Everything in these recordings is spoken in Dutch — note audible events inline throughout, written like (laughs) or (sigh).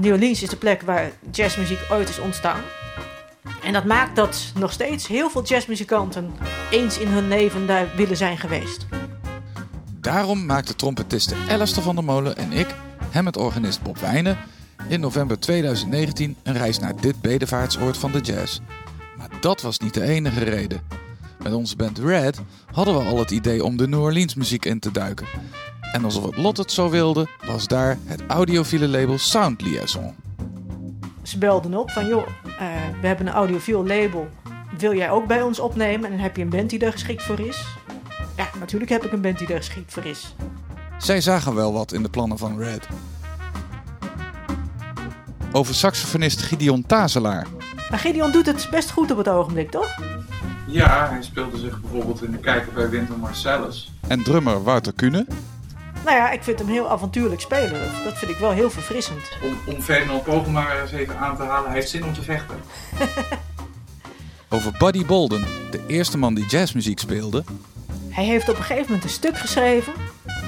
New Orleans is de plek waar jazzmuziek ooit is ontstaan. En dat maakt dat nog steeds heel veel jazzmuzikanten eens in hun leven daar willen zijn geweest. Daarom maakten trompetiste Alistair van der Molen en ik, hem met organist Bob Wijnen, in november 2019 een reis naar dit bedevaartsoord van de jazz. Maar dat was niet de enige reden. Met onze band Red hadden we al het idee om de New Orleans muziek in te duiken. En alsof het lot het zo wilde, was daar het audiofiele label Sound Liaison. Ze belden op van joh, eh, we hebben een audiofiel label. Wil jij ook bij ons opnemen? En dan heb je een band die er geschikt voor is. Ja, natuurlijk heb ik een band die er geschikt voor is. Zij zagen wel wat in de plannen van Red. Over saxofonist Gideon Tazelaar. Maar Gideon doet het best goed op het ogenblik, toch? Ja, hij speelde zich bijvoorbeeld in de kijker bij Winter Marcellus. En drummer Wouter Kuhne. Nou ja, ik vind hem heel avontuurlijk spelen. Dat, dat vind ik wel heel verfrissend. Om, om Ferdinand Pogen maar eens even aan te halen, hij heeft zin om te vechten. (laughs) Over Buddy Bolden, de eerste man die jazzmuziek speelde. Hij heeft op een gegeven moment een stuk geschreven,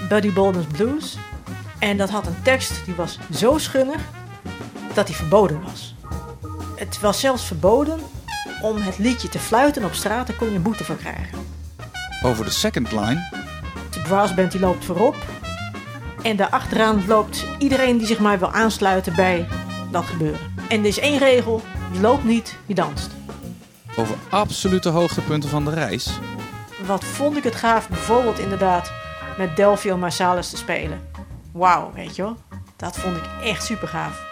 Buddy Bolden's Blues. En dat had een tekst die was zo schunnig dat hij verboden was. Het was zelfs verboden om het liedje te fluiten op straat, daar kon je boete voor krijgen. Over de second line. De brassband die loopt voorop. En daarachteraan loopt iedereen die zich maar wil aansluiten bij dat gebeuren. En er is één regel, je loopt niet, je danst. Over absolute hoogtepunten van de reis. Wat vond ik het gaaf bijvoorbeeld inderdaad met Delphio Marsalis te spelen. Wauw, weet je wel. Dat vond ik echt super gaaf.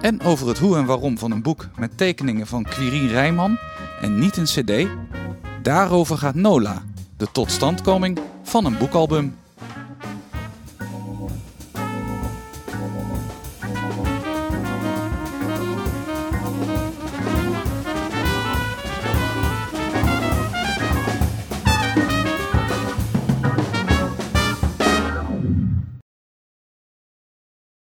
En over het hoe en waarom van een boek met tekeningen van Quirine Rijman en niet een cd. Daarover gaat Nola, de totstandkoming van een boekalbum.